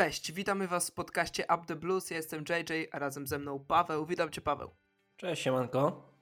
Cześć, witamy Was w podcaście Up the Blues. Ja jestem JJ, a razem ze mną Paweł. Witam Cię, Paweł. Cześć, siemanko.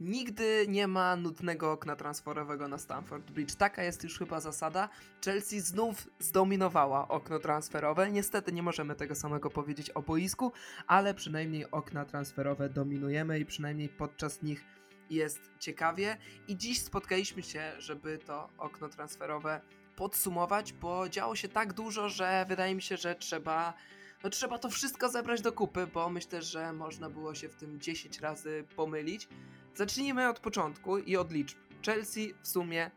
Nigdy nie ma nudnego okna transferowego na Stamford Bridge. Taka jest już chyba zasada. Chelsea znów zdominowała okno transferowe. Niestety nie możemy tego samego powiedzieć o boisku, ale przynajmniej okna transferowe dominujemy i przynajmniej podczas nich jest ciekawie. I dziś spotkaliśmy się, żeby to okno transferowe podsumować, bo działo się tak dużo, że wydaje mi się, że trzeba, no trzeba to wszystko zebrać do kupy, bo myślę, że można było się w tym 10 razy pomylić. Zacznijmy od początku i od liczb. Chelsea w sumie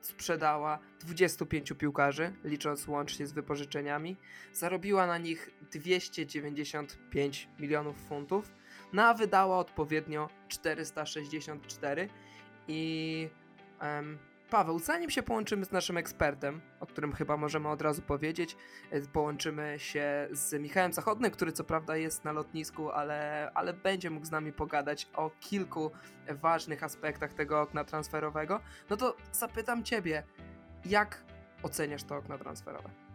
sprzedała 25 piłkarzy, licząc łącznie z wypożyczeniami. Zarobiła na nich 295 milionów funtów, no a wydała odpowiednio 464 i Paweł, zanim się połączymy z naszym ekspertem, o którym chyba możemy od razu powiedzieć, e, połączymy się z Michałem Zachodnym, który co prawda jest na lotnisku, ale, ale będzie mógł z nami pogadać o kilku ważnych aspektach tego okna transferowego, no to zapytam Ciebie, jak oceniasz to okno transferowe?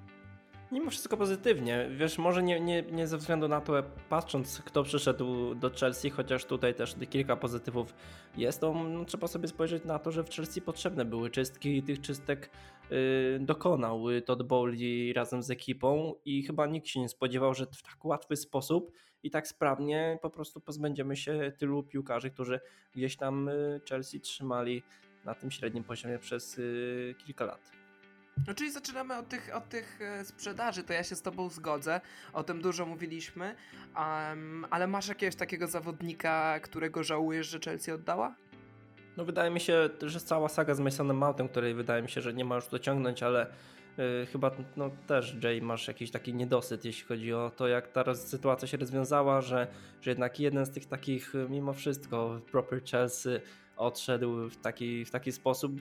Mimo wszystko pozytywnie. Wiesz, może nie, nie, nie ze względu na to, patrząc kto przyszedł do Chelsea, chociaż tutaj też kilka pozytywów jest, to no, trzeba sobie spojrzeć na to, że w Chelsea potrzebne były czystki i tych czystek yy, dokonał Todd Bowley razem z ekipą i chyba nikt się nie spodziewał, że w tak łatwy sposób i tak sprawnie po prostu pozbędziemy się tylu piłkarzy, którzy gdzieś tam y, Chelsea trzymali na tym średnim poziomie przez yy, kilka lat. No czyli zaczynamy od tych, od tych e, sprzedaży, to ja się z tobą zgodzę, o tym dużo mówiliśmy, um, ale masz jakiegoś takiego zawodnika, którego żałujesz, że Chelsea oddała? No wydaje mi się, że cała saga z Masonem Mountem, której wydaje mi się, że nie ma już dociągnąć, ale yy, chyba no też Jay masz jakiś taki niedosyt, jeśli chodzi o to, jak ta sytuacja się rozwiązała, że, że jednak jeden z tych takich mimo wszystko proper Chelsea odszedł w taki, w taki sposób,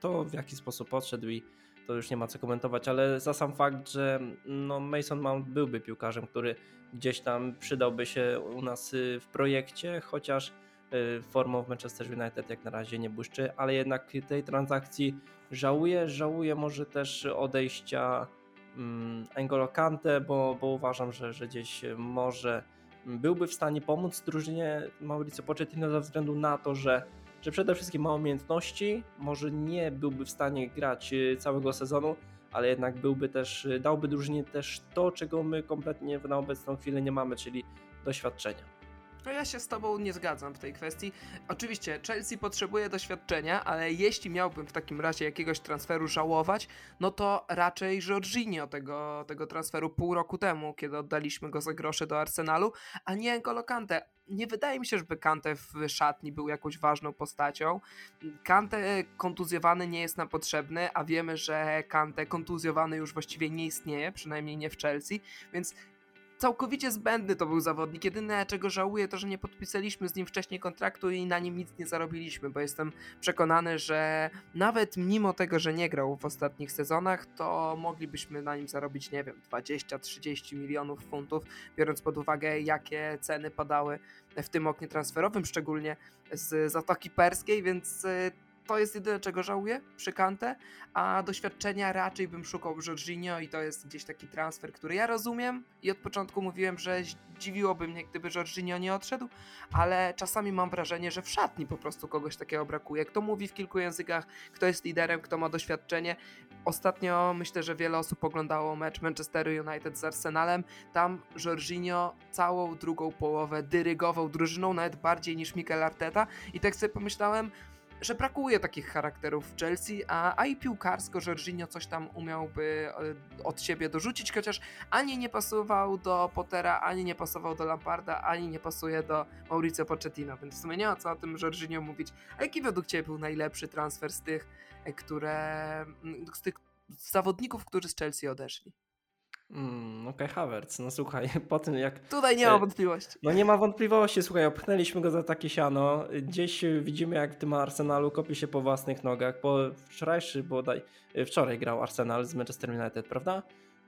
to w jaki sposób odszedł i to już nie ma co komentować, ale za sam fakt, że no Mason Mount byłby piłkarzem, który gdzieś tam przydałby się u nas y, w projekcie, chociaż y, formą w Manchester United jak na razie nie błyszczy, ale jednak tej transakcji żałuję. Żałuję może też odejścia mm, N'Golo Kante, bo, bo uważam, że, że gdzieś może byłby w stanie pomóc drużynie Mauricio Pochettino ze względu na to, że że przede wszystkim ma umiejętności, może nie byłby w stanie grać y, całego sezonu, ale jednak byłby też, y, dałby drużynie też to, czego my kompletnie na obecną chwilę nie mamy, czyli doświadczenia. No ja się z tobą nie zgadzam w tej kwestii. Oczywiście Chelsea potrzebuje doświadczenia, ale jeśli miałbym w takim razie jakiegoś transferu żałować, no to raczej Jorginho tego, tego transferu pół roku temu, kiedy oddaliśmy go za grosze do Arsenalu, a nie N'Golo. Nie wydaje mi się, żeby Kante w szatni był jakąś ważną postacią. Kante kontuzjowany nie jest nam potrzebny, a wiemy, że Kante kontuzjowany już właściwie nie istnieje, przynajmniej nie w Chelsea, więc całkowicie zbędny to był zawodnik. Jedyne, czego żałuję, to że nie podpisaliśmy z nim wcześniej kontraktu i na nim nic nie zarobiliśmy, bo jestem przekonany, że nawet mimo tego, że nie grał w ostatnich sezonach, to moglibyśmy na nim zarobić, nie wiem, 20-30 milionów funtów, biorąc pod uwagę, jakie ceny padały w tym oknie transferowym, szczególnie z Zatoki Perskiej, więc y, to jest jedyne, czego żałuję przy Kante, a doświadczenia raczej bym szukał Jorginho i to jest gdzieś taki transfer, który ja rozumiem i od początku mówiłem, że dziwiłoby mnie, gdyby Jorginho nie odszedł, ale czasami mam wrażenie, że w szatni po prostu kogoś takiego brakuje. Kto mówi w kilku językach, kto jest liderem, kto ma doświadczenie. Ostatnio myślę, że wiele osób oglądało mecz Manchesteru United z Arsenalem. Tam Jorginho całą drugą połowę dyrygował drużyną, nawet bardziej niż Mikel Arteta i tak sobie pomyślałem, że brakuje takich charakterów w Chelsea, a, a i piłkarsko Jorginho coś tam umiałby e, od siebie dorzucić, chociaż ani nie pasował do Pottera, ani nie pasował do Lamparda, ani nie pasuje do Mauricio Pochettino, więc w sumie nie ma co o tym Jorginho mówić. A jaki według Ciebie był najlepszy transfer z tych, e, które, z tych zawodników, którzy z Chelsea odeszli? Mm, Okej, okay, Havertz, no słuchaj, po tym jak... Tutaj nie ma wątpliwości. No nie ma wątpliwości, słuchaj, opchnęliśmy go za takie siano. Gdzieś widzimy jak w tym Arsenalu kopie się po własnych nogach. Po wczorajszy bodaj, wczoraj grał Arsenal z Manchester United, prawda?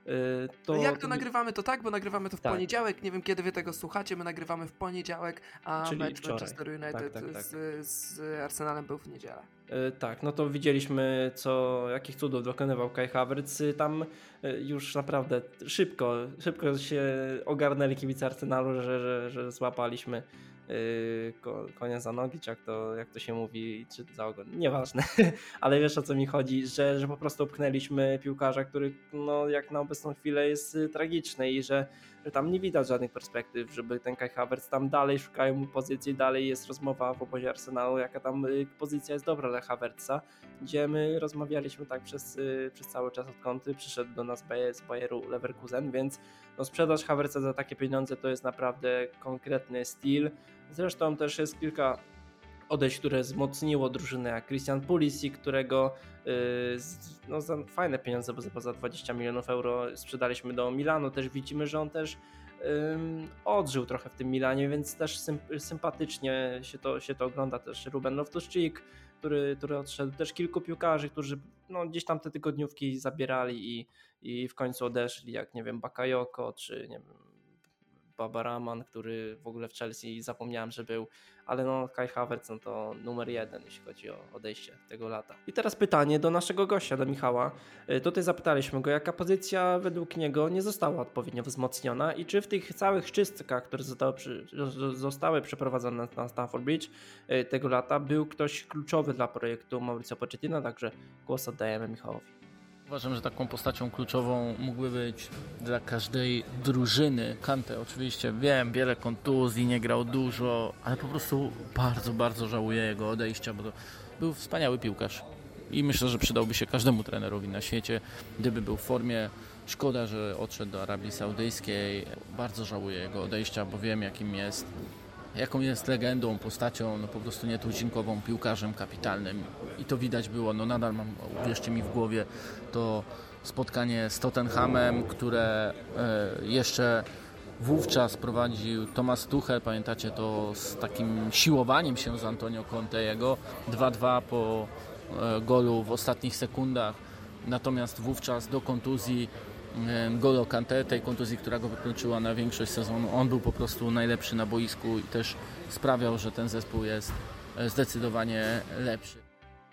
Y, to... Jak to nagrywamy, to tak, bo nagrywamy to w tak. poniedziałek. Nie wiem, kiedy wy tego słuchacie. My nagrywamy w poniedziałek, a Czyli mecz wczoraj. Manchester United tak, tak, tak. Z, z, Arsenalem był w niedzielę. E, tak, no to widzieliśmy, co, jakich cudów dokonywał Kai Havertz. Tam e, już naprawdę szybko, szybko się ogarnęli kibice Arsenalu, że, że, że złapaliśmy Yy, konia za nogi, czy jak to, jak to się mówi, czy za ogon, nieważne, ale wiesz o co mi chodzi, że, że po prostu upchnęliśmy piłkarza, który no, jak na obecną chwilę jest y, tragiczny i że, że tam nie widać żadnych perspektyw, żeby ten Kai Havertz tam dalej szukają mu pozycji, dalej jest rozmowa w obozie Arsenalu, jaka tam y, pozycja jest dobra Havertza, gdzie my rozmawialiśmy tak przez, y, przez cały czas odkąd przyszedł do nas z Bayeru Leverkusen, więc no, sprzedaż Havertza za takie pieniądze to jest naprawdę konkretny styl, Zresztą też jest kilka odejść, które wzmocniło drużynę, jak Christian Pulisic, którego yy, no, za fajne pieniądze, bo za 20 milionów euro sprzedaliśmy do Milanu. Też widzimy, że on też odżył trochę w tym Milanie, więc też sympatycznie się to, się to ogląda. Też Ruben Loftus-Cheek, który, który odszedł. Też kilku piłkarzy, którzy no, gdzieś tam te tygodniówki zabierali i, i w końcu odeszli, jak nie wiem, Bakayoko, czy nie wiem, Babaraman, który w ogóle w Chelsea zapomniałem, że był, ale no Kai Havertz no to numer jeden, jeśli chodzi o odejście tego lata. I teraz pytanie do naszego gościa, do Michała. Y, tutaj zapytaliśmy go, jaka pozycja według niego nie została odpowiednio wzmocniona i czy w tych całych czystkach, które zostały, zostały przeprowadzone na Stamford Bridge y, tego lata, był ktoś kluczowy dla projektu Mauricio Pochettino, także głos oddajemy Michałowi. Uważam, że taką postacią kluczową mógłby być dla każdej drużyny Kante. Oczywiście wiem, wiele kontuzji, nie grał dużo, ale po prostu bardzo, bardzo żałuję jego odejścia, bo to był wspaniały piłkarz. I myślę, że przydałby się każdemu trenerowi na świecie, gdyby był w formie. Szkoda, że odszedł do Arabii Saudyjskiej. Bardzo żałuję jego odejścia, bo wiem, jakim jest jaką jest legendą, postacią, no po prostu nietuzinkową, piłkarzem kapitalnym. I to widać było, no nadal mam, uwierzcie mi w głowie, to spotkanie z Tottenhamem, które e, jeszcze wówczas prowadził Tomasz Tuchel, pamiętacie to z takim siłowaniem się z Antonio Conte jego, 2-2 po e, golu w ostatnich sekundach, natomiast wówczas do kontuzji Golo Kante, tej kontuzji, która go wykluczyła na większość sezonu. On był po prostu najlepszy na boisku i też sprawiał, że ten zespół jest e, zdecydowanie lepszy.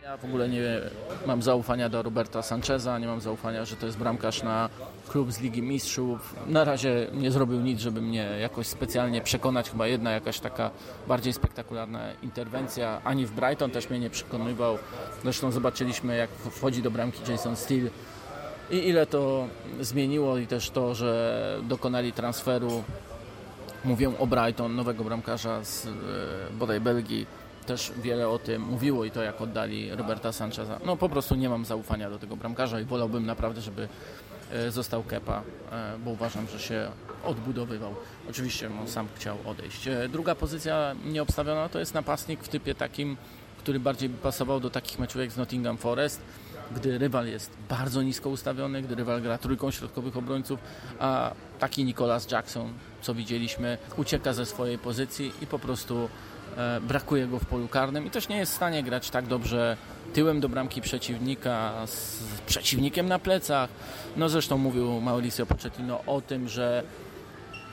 Ja w ogóle nie mam zaufania do Roberta Sancheza, nie mam zaufania, że to jest bramkarz na klub z Ligi Mistrzów. Na razie nie zrobił nic, żeby mnie jakoś specjalnie przekonać. Chyba jedna jakaś taka bardziej spektakularna interwencja. Ani w Brighton też mnie nie przekonywał. Zresztą zobaczyliśmy, jak wchodzi do bramki Jason Steele i ile to zmieniło i też to, że dokonali transferu, mówię o Brighton, nowego bramkarza z e, bodaj Belgii, też wiele o tym mówiło i to jak oddali Roberta Sancheza. No po prostu nie mam zaufania do tego bramkarza i wolałbym naprawdę, żeby e, został Kepa, e, bo uważam, że się odbudowywał. Oczywiście on sam chciał odejść. Druga pozycja nieobstawiona to jest napastnik w typie takim, który bardziej pasował do takich meczów jak z Nottingham Forest gdy rywal jest bardzo nisko ustawiony, gdy rywal gra trójką środkowych obrońców, a taki Nicolas Jackson, co widzieliśmy, ucieka ze swojej pozycji i po prostu e, brakuje go w polu karnym i też nie jest w stanie grać tak dobrze tyłem do bramki przeciwnika, z przeciwnikiem na plecach. No zresztą mówił Mauricio Pochettino o tym, że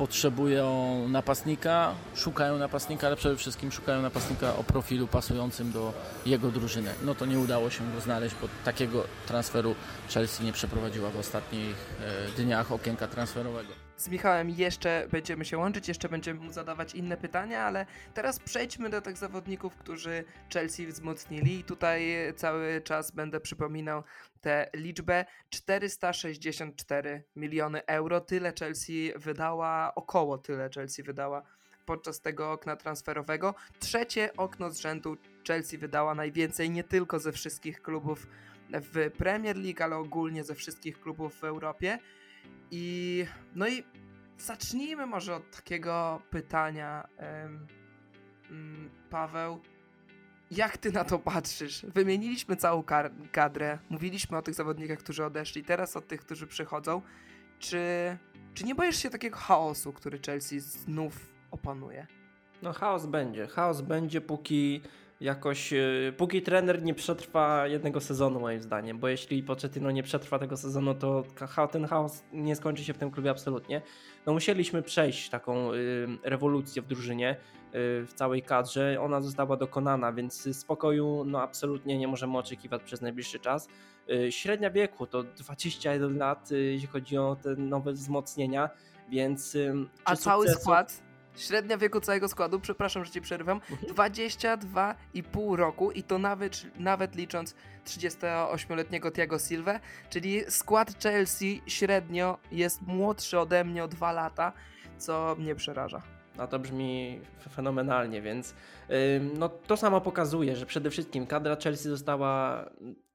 potrzebują napastnika, szukają napastnika, ale przede wszystkim szukają napastnika o profilu pasującym do jego drużyny. No to nie udało się go znaleźć, bo takiego transferu Chelsea nie przeprowadziła w ostatnich e, dniach okienka transferowego. Z Michałem jeszcze będziemy się łączyć, jeszcze będziemy mu zadawać inne pytania, ale teraz przejdźmy do tych zawodników, którzy Chelsea wzmocnili. I tutaj cały czas będę przypominał tę liczbę 464 miliony euro. Tyle Chelsea wydała, około tyle Chelsea wydała podczas tego okna transferowego. Trzecie okno z rzędu Chelsea wydała najwięcej nie tylko ze wszystkich klubów w Premier League, ale ogólnie ze wszystkich klubów w Europie. I no i zacznijmy może od takiego pytania, um, Paweł. Jak ty na to patrzysz? Wymieniliśmy całą kadrę, mówiliśmy o tych zawodnikach, którzy odeszli, teraz o tych, którzy przychodzą. Czy, czy nie boisz się takiego chaosu, który Chelsea znów opanuje? No chaos będzie. Chaos będzie, póki jakoś, y, póki trener nie przetrwa jednego sezonu moim zdaniem, bo jeśli Pochettino nie przetrwa tego sezonu, to ten chaos nie skończy się w tym klubie absolutnie. No musieliśmy przejść taką y, rewolucję w drużynie, y, w całej kadrze. Ona została dokonana, więc spokoju no absolutnie nie możemy oczekiwać przez najbliższy czas. Średnia wieku to 21 lat, jeśli chodzi o te nowe wzmocnienia, więc... A cały sukcesu- skład, średnia wieku całego składu, przepraszam, że ci przerywam, Mhm. 22,5 roku i to nawet, nawet licząc 38-letniego Thiago Silva, czyli skład Chelsea średnio jest młodszy ode mnie o 2 lata, co mnie przeraża. No to brzmi fenomenalnie, więc ym, no, to samo pokazuje, że przede wszystkim kadra Chelsea została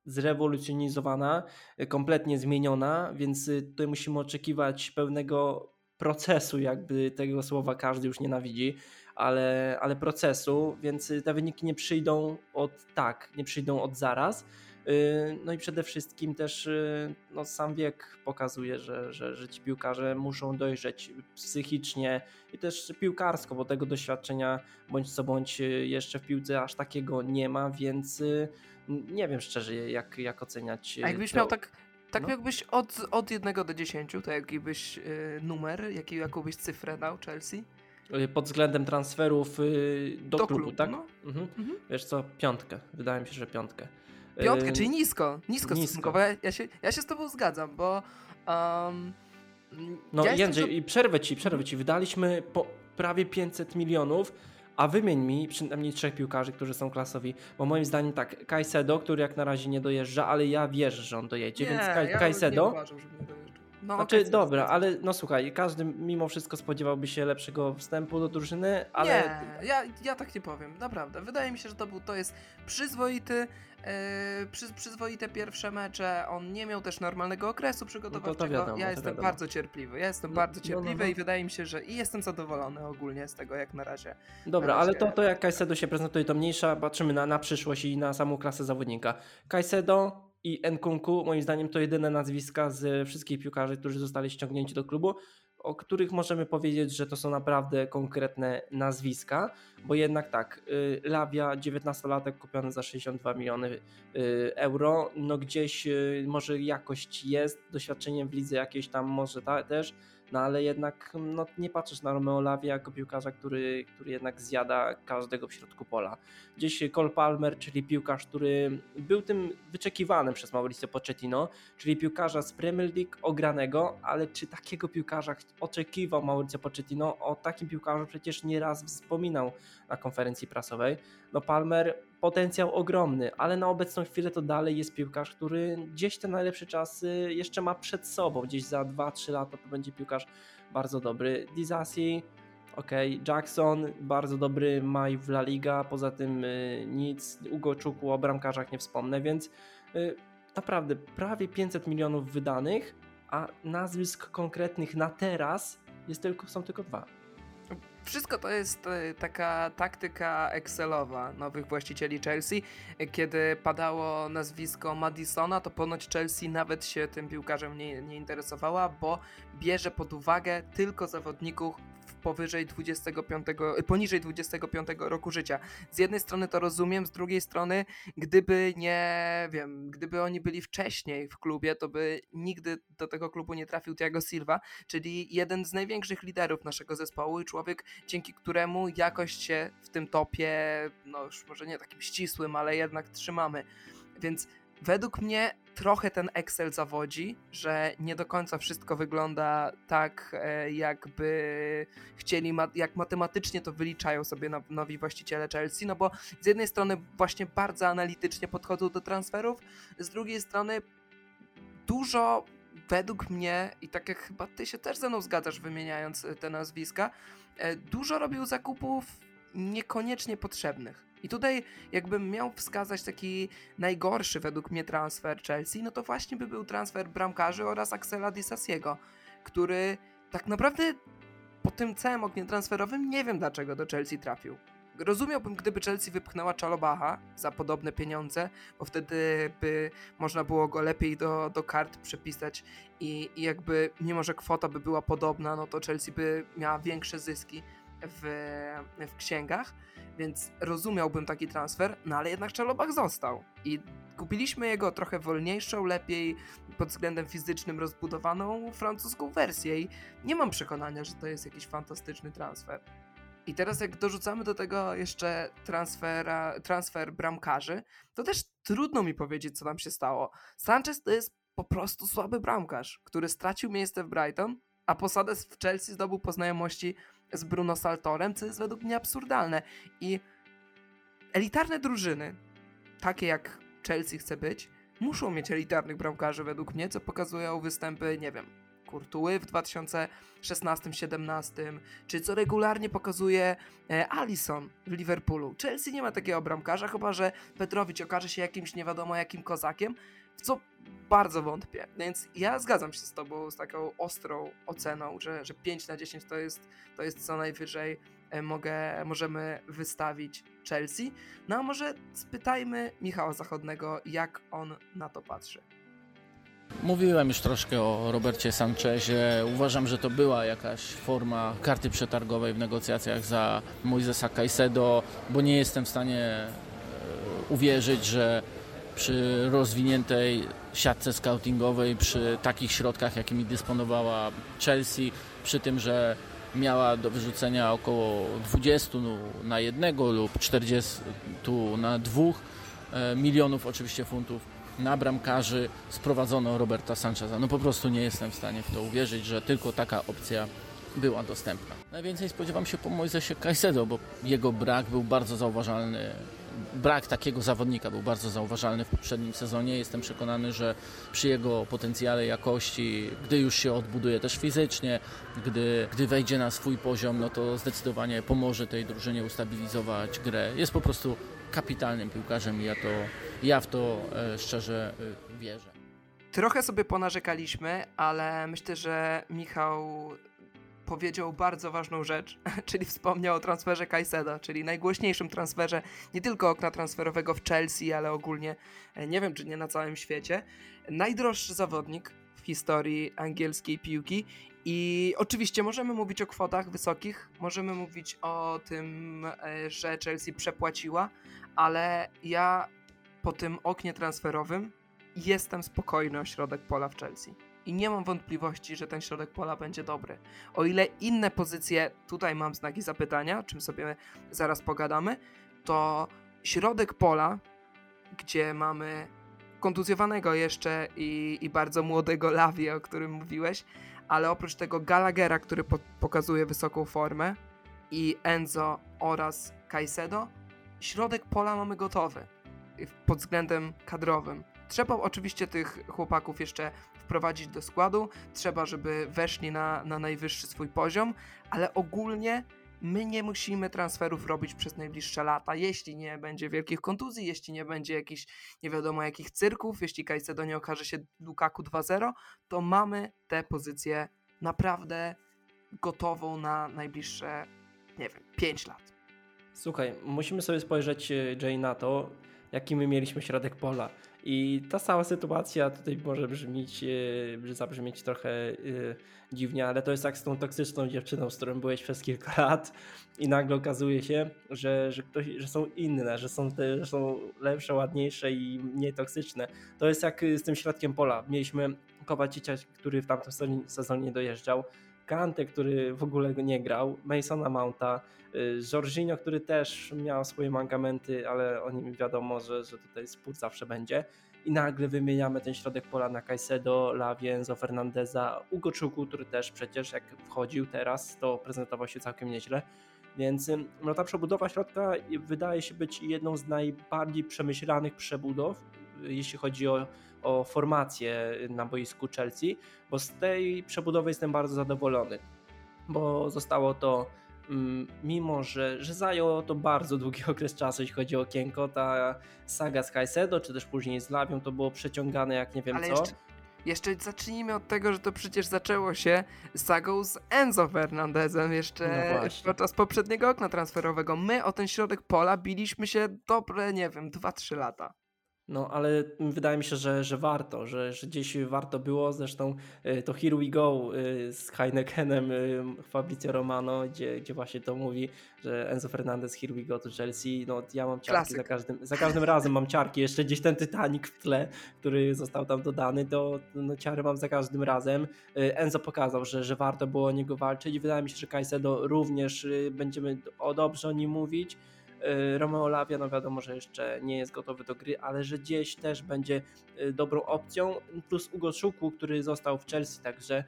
zrewolucjonizowana, kompletnie zmieniona, więc y, tutaj musimy oczekiwać pełnego procesu, jakby tego słowa każdy już nienawidzi, ale, ale procesu, więc y, te wyniki nie przyjdą od tak, nie przyjdą od zaraz. Y, No i przede wszystkim też y, no, sam wiek pokazuje, że, że, że ci piłkarze muszą dojrzeć psychicznie i też piłkarsko, bo tego doświadczenia bądź co bądź jeszcze w piłce aż takiego nie ma, więc nie wiem szczerze jak, jak oceniać. A jakbyś to. miał tak, tak no. jakbyś od, od 1 do 10, to jaki byś y, numer, jaki, jaką byś cyfrę dał Chelsea? Y, Pod względem transferów y, do, klubu, tak? no. Mhm. Mhm. Wiesz co, piątkę. Wydaje mi się, że piątkę. Piątkę, Y, czyli nisko, nisko, nisko. stosunkowo. Ja, ja, się, ja się z tobą zgadzam, bo um, No ja Jędrzej, przerwę ci, przerwę ci. Wydaliśmy po prawie 500 milionów, a wymień mi przynajmniej trzech piłkarzy, którzy są klasowi. Bo moim zdaniem tak, Kajsedo, który jak na razie nie dojeżdża, ale ja wierzę, że on dojedzie, nie, więc Kaj, ja Kajsedo... Nie uważam, żeby nie dojeżdżał. No, Znaczy, dobra, ale no słuchaj, każdy mimo wszystko spodziewałby się lepszego wstępu do drużyny, ale Nie, ja, ja tak nie powiem, naprawdę. Wydaje mi się, że to, był, to jest przyzwoity, e, przy, przyzwoite pierwsze mecze. On nie miał też normalnego okresu przygotowawczego. wiadomo, ja to jestem wiadomo. bardzo cierpliwy. Ja jestem No, bardzo no, no, cierpliwy no. i wydaje mi się, że i jestem zadowolony ogólnie z tego jak na razie. dobra, na ale razie- to, to jak Kajsedo się prezentuje, to mniejsza, patrzymy na, na przyszłość i na samą klasę zawodnika. Kajsedo i Nkunku, moim zdaniem, to jedyne nazwiska z wszystkich piłkarzy, którzy zostali ściągnięci do klubu, o których możemy powiedzieć, że to są naprawdę konkretne nazwiska, bo jednak tak, y, Labia, 19-latek kupiony za 62 miliony y, euro, no gdzieś y, może jakość jest, doświadczenie w lidze jakieś tam może ta, też, no ale jednak no, nie patrzysz na Romeo Lavia jako piłkarza, który, który jednak zjada każdego w środku pola. Gdzieś Cole Palmer, czyli piłkarz, który był tym wyczekiwanym przez Mauricio Pochettino, czyli piłkarza z Premier League ogranego, ale czy takiego piłkarza oczekiwał Mauricio Pochettino? O takim piłkarzu przecież nieraz wspominał na konferencji prasowej. No Palmer potencjał ogromny, ale na obecną chwilę to dalej jest piłkarz, który gdzieś te najlepsze czasy jeszcze ma przed sobą. Gdzieś za 2-3 lata to będzie piłkarz bardzo dobry. Dizasi, ok, Jackson, bardzo dobry maj w La Liga, poza tym y, nic, Ugo Czuku o bramkarzach nie wspomnę, więc y, naprawdę prawie 500 milionów wydanych, a nazwisk konkretnych na teraz jest tylko, są tylko dwa. Wszystko to jest e, taka taktyka Excelowa nowych właścicieli Chelsea. Kiedy padało nazwisko Madisona, to ponoć Chelsea nawet się tym piłkarzem nie, nie interesowała, bo bierze pod uwagę tylko zawodników powyżej 25, e, poniżej 25 roku życia. Z jednej strony to rozumiem, z drugiej strony, gdyby nie wiem, gdyby oni byli wcześniej w klubie, to by nigdy do tego klubu nie trafił Thiago Silva, czyli jeden z największych liderów naszego zespołu i człowiek, dzięki któremu jakość się w tym topie, no już może nie takim ścisłym, ale jednak trzymamy. Więc według mnie trochę ten Excel zawodzi, że nie do końca wszystko wygląda tak, e, jakby chcieli, jak matematycznie to wyliczają sobie no- nowi właściciele Chelsea, no bo z jednej strony właśnie bardzo analitycznie podchodzą do transferów, z drugiej strony dużo według mnie, i tak jak chyba ty się też ze mną zgadzasz wymieniając te nazwiska, e, dużo robił zakupów niekoniecznie potrzebnych. I tutaj jakbym miał wskazać taki najgorszy według mnie transfer Chelsea, no to właśnie by był transfer bramkarzy oraz Axela Disasiego, który tak naprawdę po tym całym oknie transferowym nie wiem dlaczego do Chelsea trafił. Rozumiałbym, gdyby Chelsea wypchnęła Czalobacha za podobne pieniądze, bo wtedy by można było go lepiej do, do kart przepisać i, i jakby, mimo że kwota by była podobna, no to Chelsea by miała większe zyski w, w księgach, więc rozumiałbym taki transfer, no ale jednak Chalobach został i kupiliśmy jego trochę wolniejszą, lepiej pod względem fizycznym rozbudowaną francuską wersję i nie mam przekonania, że to jest jakiś fantastyczny transfer. I teraz jak dorzucamy do tego jeszcze transfera, transfer bramkarzy, to też trudno mi powiedzieć, co tam się stało. Sanchez to jest po prostu słaby bramkarz, który stracił miejsce w Brighton, a posadę w Chelsea zdobył po znajomości z Bruno Saltorem, co jest według mnie absurdalne. I elitarne drużyny, takie jak Chelsea chce być, muszą mieć elitarnych bramkarzy według mnie, co pokazują występy, nie wiem, Courtois w 2016-17, czy co regularnie pokazuje e, Alisson w Liverpoolu. Chelsea nie ma takiego bramkarza, chyba że Petrowicz okaże się jakimś nie wiadomo jakim kozakiem, w co bardzo wątpię. Więc ja zgadzam się z tobą z taką ostrą oceną, że, że 5 na 10 to jest, to jest co najwyżej e, mogę, możemy wystawić Chelsea. No a może spytajmy Michała Zachodnego, jak on na to patrzy. Mówiłem już troszkę o Robercie Sanchezie. Uważam, że to była jakaś forma karty przetargowej w negocjacjach za Moisesa Caicedo, bo nie jestem w stanie e, uwierzyć, że przy rozwiniętej siatce scoutingowej, przy takich środkach, jakimi dysponowała Chelsea, przy tym, że miała do wyrzucenia około 20 na jednego lub 40 na dwóch e, milionów oczywiście funtów na bramkarzy sprowadzono Roberta Sancheza. No po prostu nie jestem w stanie w to uwierzyć, że tylko taka opcja była dostępna. Najwięcej spodziewam się po Moisesie Caicedo, bo jego brak był bardzo zauważalny. Brak takiego zawodnika był bardzo zauważalny w poprzednim sezonie. Jestem przekonany, że przy jego potencjale jakości, gdy już się odbuduje też fizycznie, gdy, gdy wejdzie na swój poziom, no to zdecydowanie pomoże tej drużynie ustabilizować grę. Jest po prostu kapitalnym piłkarzem i ja, to, ja w to e, szczerze e, wierzę. Trochę sobie ponarzekaliśmy, ale myślę, że Michał powiedział bardzo ważną rzecz, czyli wspomniał o transferze Caicedo, czyli najgłośniejszym transferze nie tylko okna transferowego w Chelsea, ale ogólnie, e, nie wiem czy nie na całym świecie. Najdroższy zawodnik w historii angielskiej piłki i oczywiście możemy mówić o kwotach wysokich, możemy mówić o tym, e, że Chelsea przepłaciła, ale ja po tym oknie transferowym jestem spokojny o środek pola w Chelsea. I nie mam wątpliwości, że ten środek pola będzie dobry. O ile inne pozycje, tutaj mam znaki zapytania, o czym sobie zaraz pogadamy, to środek pola, gdzie mamy kontuzjowanego jeszcze i, i bardzo młodego Lawie, o którym mówiłeś, ale oprócz tego Gallaghera, który po pokazuje wysoką formę i Enzo oraz Caicedo, środek pola mamy gotowy pod względem kadrowym. Trzeba oczywiście tych chłopaków jeszcze wprowadzić do składu, trzeba, żeby weszli na, na najwyższy swój poziom, ale ogólnie my nie musimy transferów robić przez najbliższe lata, jeśli nie będzie wielkich kontuzji, jeśli nie będzie jakichś nie wiadomo jakich cyrków, jeśli Caicedo nie okaże się Lukaku 2-0, to mamy tę pozycję naprawdę gotową na najbliższe, nie wiem, 5 lat. Słuchaj, musimy sobie spojrzeć, e, Jay, na to, jaki my mieliśmy środek pola. I ta cała sytuacja tutaj może brzmieć, yy, zabrzmieć trochę yy, dziwnie, ale to jest jak z tą toksyczną dziewczyną, z którą byłeś przez kilka lat i nagle okazuje się, że, że, ktoś, że są inne, że są, te, że są lepsze, ładniejsze i mniej toksyczne. To jest jak z tym środkiem pola. Mieliśmy Kowacicia, który w tamtym sezonie dojeżdżał, Kante, który w ogóle nie grał, Masona Mounta, y, Jorginho, który też miał swoje mankamenty, ale o nim wiadomo, że, że tutaj spór zawsze będzie. I nagle wymieniamy ten środek pola na Caicedo, Lavienzo, Fernandeza, Ugo Czuku, który też przecież jak wchodził teraz, to prezentował się całkiem nieźle. Więc no, ta przebudowa środka wydaje się być jedną z najbardziej przemyślanych przebudow, jeśli chodzi o o formację na boisku Chelsea, bo z tej przebudowy jestem bardzo zadowolony, bo zostało to mm, mimo że, że zajęło to bardzo długi okres czasu, jeśli chodzi o okienko, ta saga z Caicedo, czy też później z Lawią, to było przeciągane jak nie wiem Ale co. Jeszcze, jeszcze zacznijmy od tego, że to przecież zaczęło się sagą z Enzo Fernandezem jeszcze no podczas poprzedniego okna transferowego. My o ten środek pola biliśmy się dobre, nie wiem, 2-3 lata. No, ale wydaje mi się, że, że warto, że, że gdzieś warto było. Zresztą y, to Here We Go y, z Heinekenem y, Fabrizio Romano, gdzie, gdzie właśnie to mówi, że Enzo Fernandez Here We Go to Chelsea. No, ja mam ciarki za każdym, za każdym razem mam ciarki. Jeszcze gdzieś ten Titanic w tle, który został tam dodany, to no, ciary mam za każdym razem. Enzo pokazał, że, że warto było o niego walczyć. Wydaje mi się, że Caicedo również będziemy o dobrze o nim mówić. Y, Romeo Lavia, no wiadomo, że jeszcze nie jest gotowy do gry, ale że gdzieś też będzie y, dobrą opcją, plus Ugo Szuku, który został w Chelsea, także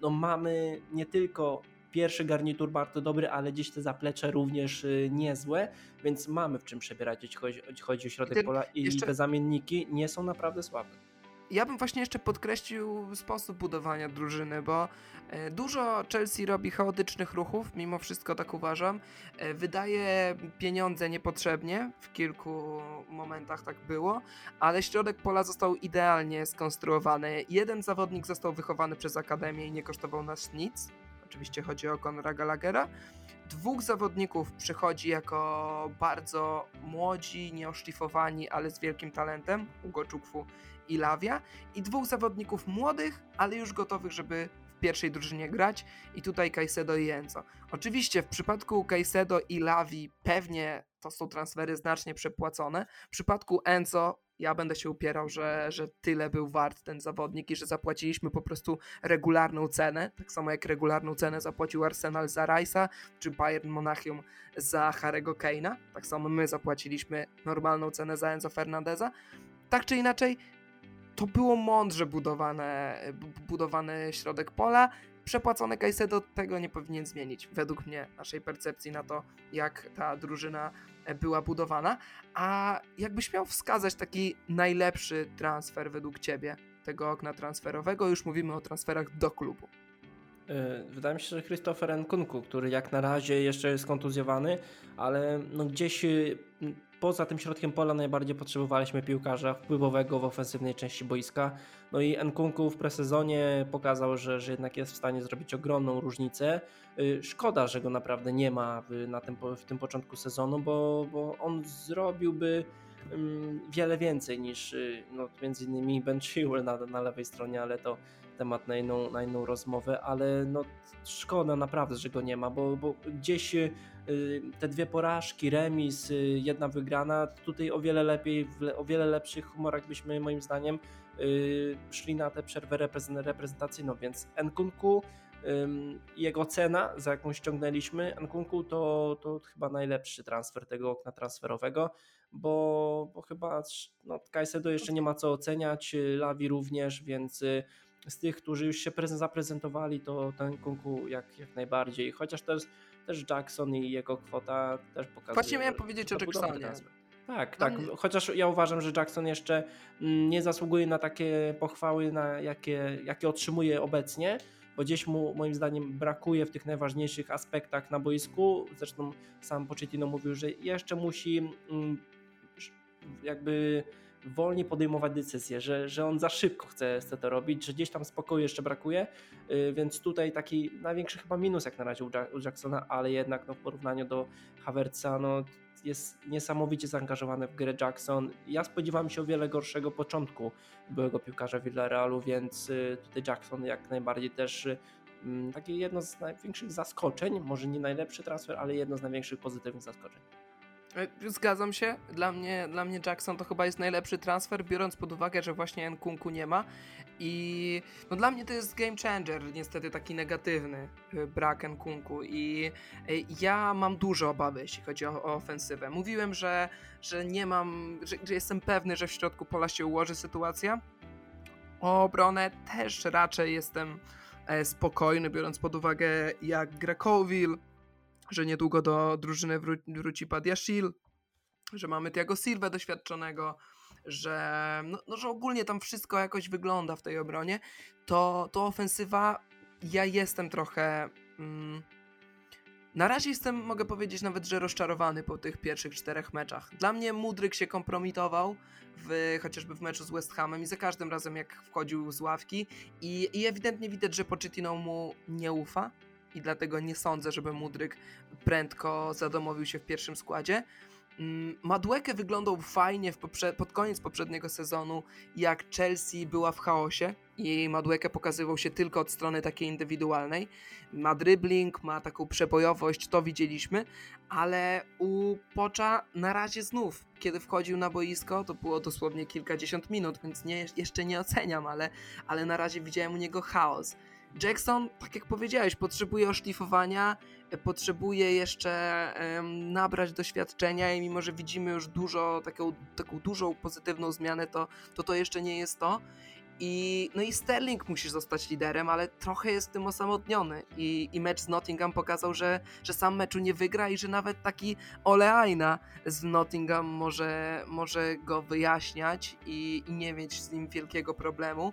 no mamy nie tylko pierwszy garnitur bardzo dobry, ale gdzieś te zaplecze również y, niezłe, więc mamy w czym przebierać, jeśli chodzi, chodzi o środek pola i jeszcze... te zamienniki nie są naprawdę słabe ja bym właśnie jeszcze podkreślił sposób budowania drużyny, bo e, dużo Chelsea robi chaotycznych ruchów, mimo wszystko tak uważam. E, wydaje pieniądze niepotrzebnie, w kilku momentach tak było, ale środek pola został idealnie skonstruowany. Jeden zawodnik został wychowany przez Akademię i nie kosztował nas nic. Oczywiście chodzi o Konra Gallaghera. Dwóch zawodników przychodzi jako bardzo młodzi, nieoszlifowani, ale z wielkim talentem. Ugo Czukwu i Lawia i dwóch zawodników młodych, ale już gotowych, żeby w pierwszej drużynie grać i tutaj Caicedo i Enzo. Oczywiście w przypadku Caicedo i Lawi pewnie to są transfery znacznie przepłacone. W przypadku Enzo ja będę się upierał, że, że tyle był wart ten zawodnik i że zapłaciliśmy po prostu regularną cenę, tak samo jak regularną cenę zapłacił Arsenal za Rice'a, czy Bayern Monachium za Harego Kane'a, tak samo my zapłaciliśmy normalną cenę za Enzo Fernandeza. Tak czy inaczej, to było mądrze budowane, budowany środek pola. Przepłacony Caicedo tego nie powinien zmienić, według mnie, naszej percepcji na to, jak ta drużyna e, była budowana. A jakbyś miał wskazać taki najlepszy transfer według ciebie tego okna transferowego, już mówimy o transferach do klubu. E, wydaje mi się, że Christopher Nkunku, który jak na razie jeszcze jest kontuzjowany, ale no gdzieś poza tym środkiem pola najbardziej potrzebowaliśmy piłkarza wpływowego w ofensywnej części boiska. No i Nkunku w presezonie pokazał, że, że jednak jest w stanie zrobić ogromną różnicę. Y, szkoda, że go naprawdę nie ma w, na tym, w tym początku sezonu, bo, bo on zrobiłby wiele więcej niż y, no, między innymi Ben Chilwell na, na lewej stronie, ale to temat na inną, na inną rozmowę, ale no szkoda naprawdę, że go nie ma, bo, bo gdzieś y, te dwie porażki, remis, y, jedna wygrana, tutaj o wiele lepiej, o wiele lepszych humorach byśmy moim zdaniem szli na tę przerwę reprezentacyjną, więc Nkunku jego cena, za jaką ściągnęliśmy Nkunku, to, to chyba najlepszy transfer tego okna transferowego, bo, bo chyba no, Kajsedo jeszcze nie ma co oceniać, Lawi również, więc z tych, którzy już się zaprezentowali, to ten Kunku jak, jak najbardziej. Chociaż też, też Jackson i jego kwota też pokazuje. Właśnie miałem powiedzieć o Jacksonie. Tak, tak. Chociaż ja uważam, że Jackson jeszcze mm, nie zasługuje na takie pochwały, na jakie, jakie otrzymuje obecnie, bo gdzieś mu moim zdaniem brakuje w tych najważniejszych aspektach na boisku. Zresztą sam Pochettino mówił, że jeszcze musi mm, jakby wolniej podejmować decyzje, że, że on za szybko chce, chce to robić, że gdzieś tam spokoju jeszcze brakuje, y, więc tutaj taki największy chyba minus jak na razie u Jacksona, ale jednak no, w porównaniu do Havertza no, jest niesamowicie zaangażowany w grę Jackson. Ja spodziewałem się o wiele gorszego początku byłego piłkarza Villarealu, więc y, tutaj Jackson jak najbardziej też y, mm, takie jedno z największych zaskoczeń, może nie najlepszy transfer, ale jedno z największych pozytywnych zaskoczeń. E, zgadzam się. Dla mnie, dla mnie Jackson to chyba jest najlepszy transfer, biorąc pod uwagę, że właśnie Nkunku nie ma. I no dla mnie to jest game changer, niestety taki negatywny e, brak Nkunku. I e, ja mam duże obawy, jeśli chodzi o, o ofensywę. Mówiłem, że, że nie mam, że, że jestem pewny, że w środku pola się ułoży sytuacja. O obronę też raczej jestem spokojny, biorąc pod uwagę jak Grekowil że niedługo do drużyny wró wróci Padiashil, że mamy Tiago Silva doświadczonego, że, no, no, że ogólnie tam wszystko jakoś wygląda w tej obronie, to, to ofensywa, ja jestem trochę... Mm, na razie jestem, mogę powiedzieć nawet, że rozczarowany po tych pierwszych czterech meczach. Dla mnie Mudryk się kompromitował, w, chociażby w meczu z West Hamem i za każdym razem jak wchodził z ławki i, i ewidentnie widać, że Pochettino mu nie ufa, i dlatego nie sądzę, żeby Mudryk prędko zadomowił się w pierwszym składzie. Mm, Madueke wyglądał fajnie pod koniec poprzedniego sezonu, jak Chelsea była w chaosie i Madueke pokazywał się tylko od strony takiej indywidualnej. Ma dribbling, ma taką przebojowość, to widzieliśmy, ale u Pocza na razie znów, kiedy wchodził na boisko, to było dosłownie kilkadziesiąt minut, więc nie, jeszcze nie oceniam, ale, ale na razie widziałem u niego chaos. Jackson, tak jak powiedziałeś, potrzebuje oszlifowania, e, potrzebuje jeszcze nabrać doświadczenia i mimo, że widzimy już dużo, taką, taką dużą pozytywną zmianę, to, to to jeszcze nie jest to. I, no i Sterling musi zostać liderem, ale trochę jest tym osamotniony. I, i mecz z Nottingham pokazał, że, że sam meczu nie wygra i że nawet taki Ole Aina z Nottingham może, może go wyjaśniać i, i nie mieć z nim wielkiego problemu.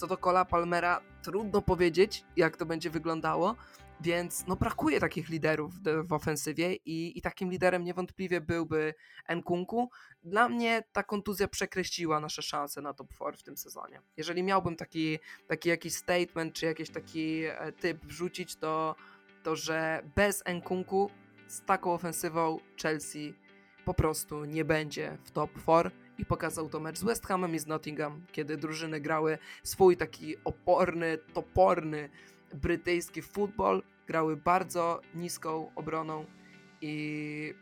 Co do Cola Palmera, trudno powiedzieć, jak to będzie wyglądało, więc no brakuje takich liderów w, w ofensywie i, i takim liderem niewątpliwie byłby Nkunku. Dla mnie ta kontuzja przekreśliła nasze szanse na top 4 w tym sezonie. Jeżeli miałbym taki, taki jakiś statement, czy jakiś taki e, typ wrzucić, to, to że bez Nkunku z taką ofensywą Chelsea po prostu nie będzie w top 4 i pokazał to mecz z West Hamem i z Nottingham, kiedy drużyny grały swój taki oporny, toporny brytyjski futbol, grały bardzo niską obroną i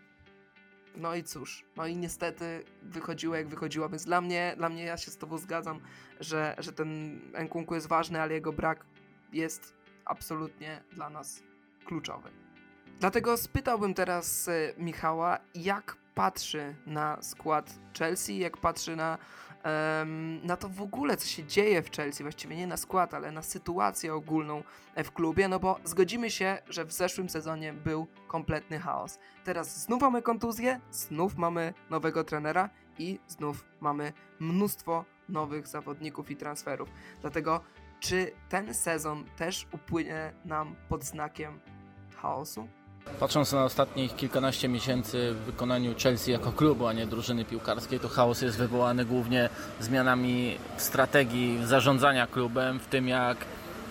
no i cóż, no i niestety wychodziło jak wychodziło, więc dla mnie, dla mnie ja się z tobą zgadzam, że, że ten Nkunku jest ważny, ale jego brak jest absolutnie dla nas kluczowy. Dlatego spytałbym teraz e, Michała, jak patrzy na skład Chelsea, jak patrzy na, em, na to w ogóle, co się dzieje w Chelsea, właściwie nie na skład, ale na sytuację ogólną w klubie, no bo zgodzimy się, że w zeszłym sezonie był kompletny chaos. Teraz znów mamy kontuzję, znów mamy nowego trenera i znów mamy mnóstwo nowych zawodników i transferów. Dlatego, czy ten sezon też upłynie nam pod znakiem chaosu? Patrząc na ostatnich kilkanaście miesięcy w wykonaniu Chelsea jako klubu, a nie drużyny piłkarskiej, to chaos jest wywołany głównie zmianami strategii zarządzania klubem, w tym jak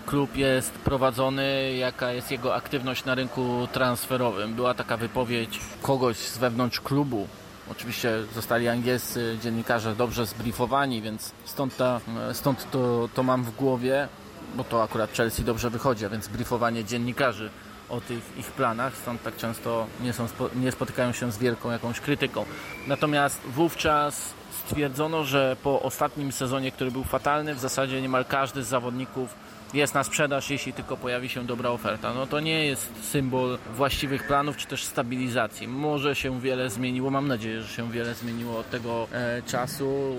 klub jest prowadzony, jaka jest jego aktywność na rynku transferowym. Była taka wypowiedź kogoś z wewnątrz klubu. Oczywiście zostali angielscy dziennikarze dobrze zbriefowani, więc stąd, ta, stąd to, to mam w głowie, bo to akurat Chelsea dobrze wychodzi, a więc briefowanie dziennikarzy o tych ich planach, stąd tak często nie, są, nie spotykają się z wielką jakąś krytyką. Natomiast wówczas stwierdzono, że po ostatnim sezonie, który był fatalny, w zasadzie niemal każdy z zawodników jest na sprzedaż, jeśli tylko pojawi się dobra oferta. No to nie jest symbol właściwych planów, czy też stabilizacji. Może się wiele zmieniło, mam nadzieję, że się wiele zmieniło od tego e, czasu.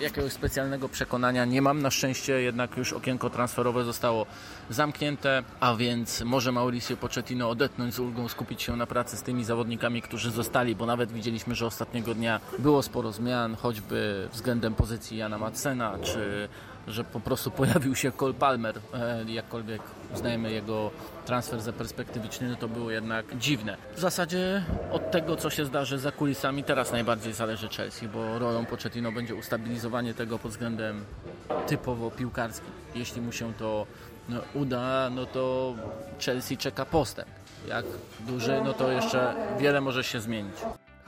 Jakiegoś specjalnego przekonania nie mam. Na szczęście jednak już okienko transferowe zostało zamknięte, a więc może Mauricio Pochettino odetchnąć z ulgą, skupić się na pracy z tymi zawodnikami, którzy zostali, bo nawet widzieliśmy, że ostatniego dnia było sporo zmian, choćby względem pozycji Jana Madsena, czy że po prostu pojawił się Cole Palmer, e, jakkolwiek uznajemy jego transfer za perspektywiczny, no to było jednak dziwne. W zasadzie od tego, co się zdarzy za kulisami, teraz najbardziej zależy Chelsea, bo rolą Pochettino będzie ustabilizowanie tego pod względem typowo piłkarskim. Jeśli mu się to no, uda, no to Chelsea czeka postęp. Jak duży, no to jeszcze wiele może się zmienić.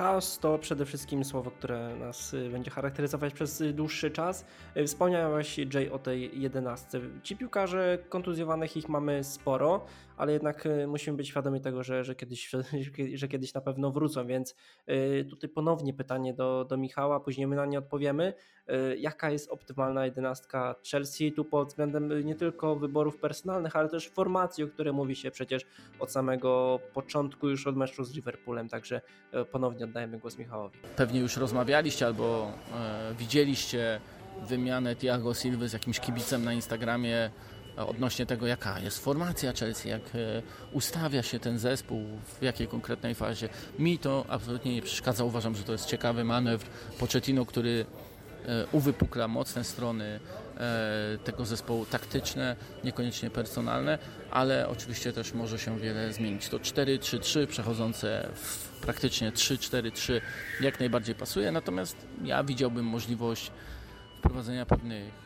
Chaos to przede wszystkim słowo, które nas y, będzie charakteryzować przez y, dłuższy czas. Y, Wspomniałeś, Jay, o tej jedenastce. Ci piłkarze kontuzjowanych ich mamy sporo, ale jednak musimy być świadomi tego, że, że, kiedyś, że kiedyś na pewno wrócą, więc tutaj ponownie pytanie do, do Michała, później my na nie odpowiemy. Jaka jest optymalna jedenastka Chelsea tu pod względem nie tylko wyborów personalnych, ale też formacji, o której mówi się przecież od samego początku, już od meczu z Liverpoolem, także ponownie oddajemy głos Michałowi. Pewnie już rozmawialiście albo e, widzieliście wymianę Thiago Silva z jakimś kibicem na Instagramie odnośnie tego, jaka jest formacja Chelsea, jak e, ustawia się ten zespół, w jakiej konkretnej fazie. Mi to absolutnie nie przeszkadza. Uważam, że to jest ciekawy manewr Pochettino, który e, uwypukla mocne strony e, tego zespołu taktyczne, niekoniecznie personalne, ale oczywiście też może się wiele zmienić. To 4-3-3 przechodzące w praktycznie 3-4-3 jak najbardziej pasuje, natomiast ja widziałbym możliwość wprowadzenia pewnych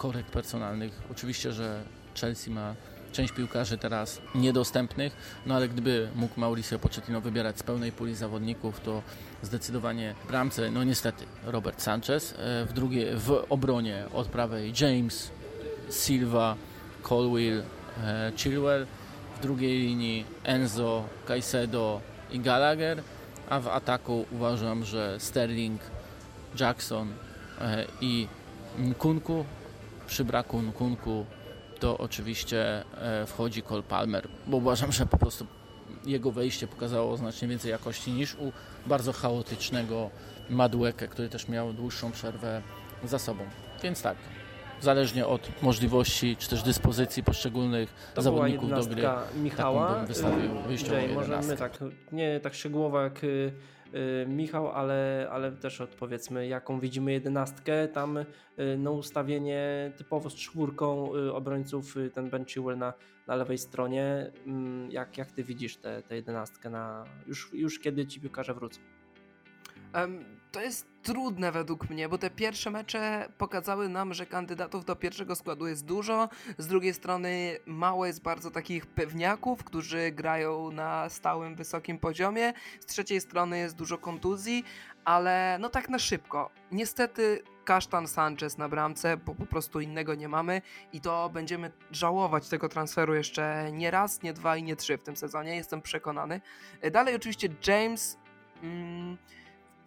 korekt personalnych. Oczywiście, że Chelsea ma część piłkarzy teraz niedostępnych, no ale gdyby mógł Mauricio Pochettino wybierać z pełnej puli zawodników, to zdecydowanie w bramce, no niestety, Robert Sanchez, e, w drugiej, w obronie od prawej James, Silva, Colwill, e, Chilwell, w drugiej linii Enzo, Caicedo i Gallagher, a w ataku uważam, że Sterling, Jackson e, i Nkunku. Przy braku Nkunku to oczywiście e, wchodzi Cole Palmer, bo uważam, że po prostu jego wejście pokazało znacznie więcej jakości niż u bardzo chaotycznego Madueke, który też miał dłuższą przerwę za sobą. Więc tak, zależnie od możliwości czy też dyspozycji poszczególnych To zawodników do gry. Michała. taką bym wystawił wyjściową Jay, jedenastkę. tak, nie tak szczegółowo jak y, Michał, ale, ale też odpowiedzmy jaką widzimy jedenastkę. Tam y, no, ustawienie typowo z czwórką y, obrońców, y, ten Ben na, na lewej stronie. Mm, Jak, jak ty widzisz tę jedenastkę na, już, już kiedy ci piłkarze wrócą? Em, to jest trudne według mnie, bo te pierwsze mecze pokazały nam, że kandydatów do pierwszego składu jest dużo. Z drugiej strony mało jest bardzo takich pewniaków, którzy grają na stałym, wysokim poziomie. Z trzeciej strony jest dużo kontuzji, ale no tak na szybko. Niestety kasztan Sanchez na bramce, bo po prostu innego nie mamy i to będziemy żałować tego transferu jeszcze nie raz, nie dwa i nie trzy w tym sezonie, jestem przekonany. E, Dalej oczywiście James... Mm,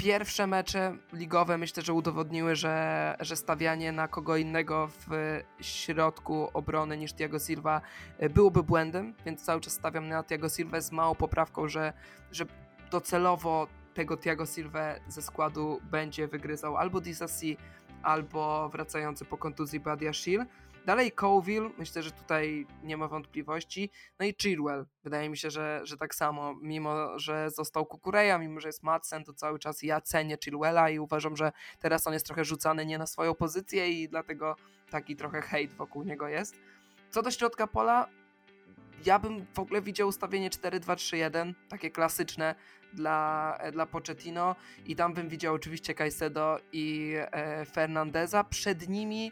pierwsze mecze ligowe myślę, że udowodniły, że, że stawianie na kogo innego w środku obrony niż Thiago Silva e, byłoby błędem, więc cały czas stawiam na Thiago Silva z małą poprawką, że, że docelowo tego Thiago Silva ze składu będzie wygryzał albo Disasi, albo wracający po kontuzji Badiashil. Dalej Colville, myślę, że tutaj nie ma wątpliwości. No i Chilwell, wydaje mi się, że, że tak samo, mimo że został Kukureja, mimo że jest Madsen, to cały czas ja cenię Chilwella i uważam, że teraz on jest trochę rzucany nie na swoją pozycję i dlatego taki trochę hejt wokół niego jest. Co do środka pola, ja bym w ogóle widział ustawienie 4-2-3-1, takie klasyczne dla, dla Pochettino i tam bym widział oczywiście Caicedo i e, Fernandeza. Przed nimi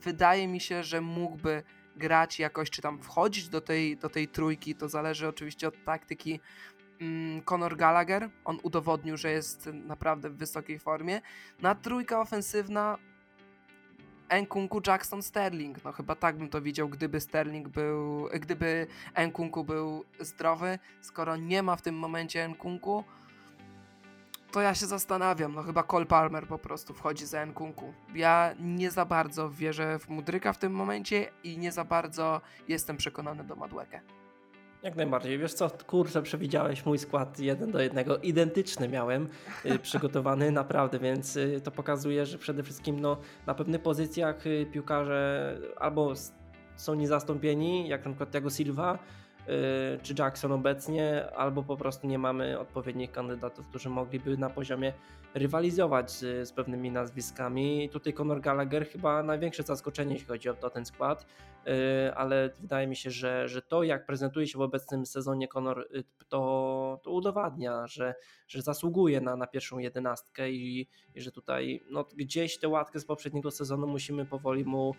wydaje mi się, że mógłby grać jakoś, czy tam wchodzić do tej, do tej trójki, to zależy oczywiście od taktyki mm, Conor Gallagher, on udowodnił, że jest naprawdę w wysokiej formie. Na trójka ofensywna Nkunku, Jackson, Sterling. No chyba tak bym to widział, gdyby Sterling był, gdyby Nkunku był zdrowy. Skoro nie ma w tym momencie Nkunku, to ja się zastanawiam. No chyba Cole Palmer po prostu wchodzi za Nkunku. Ja nie za bardzo wierzę w Mudryka w tym momencie i nie za bardzo jestem przekonany do Madłekę. Jak najbardziej. Wiesz co, kurczę, przewidziałeś mój skład jeden do jednego. Identyczny miałem y, przygotowany, naprawdę, więc y, to pokazuje, że przede wszystkim no, na pewnych pozycjach y, piłkarze albo są niezastąpieni, jak na przykład Thiago Silva, czy Jackson obecnie, albo po prostu nie mamy odpowiednich kandydatów, którzy mogliby na poziomie rywalizować z, z pewnymi nazwiskami. Tutaj Conor Gallagher chyba największe zaskoczenie, jeśli chodzi o, o ten skład. Yy, ale wydaje mi się, że, że to jak prezentuje się w obecnym sezonie Conor, yy, to, to udowadnia, że, że zasługuje na, na pierwszą jedenastkę i, i że tutaj no, gdzieś tę łatkę z poprzedniego sezonu musimy powoli mu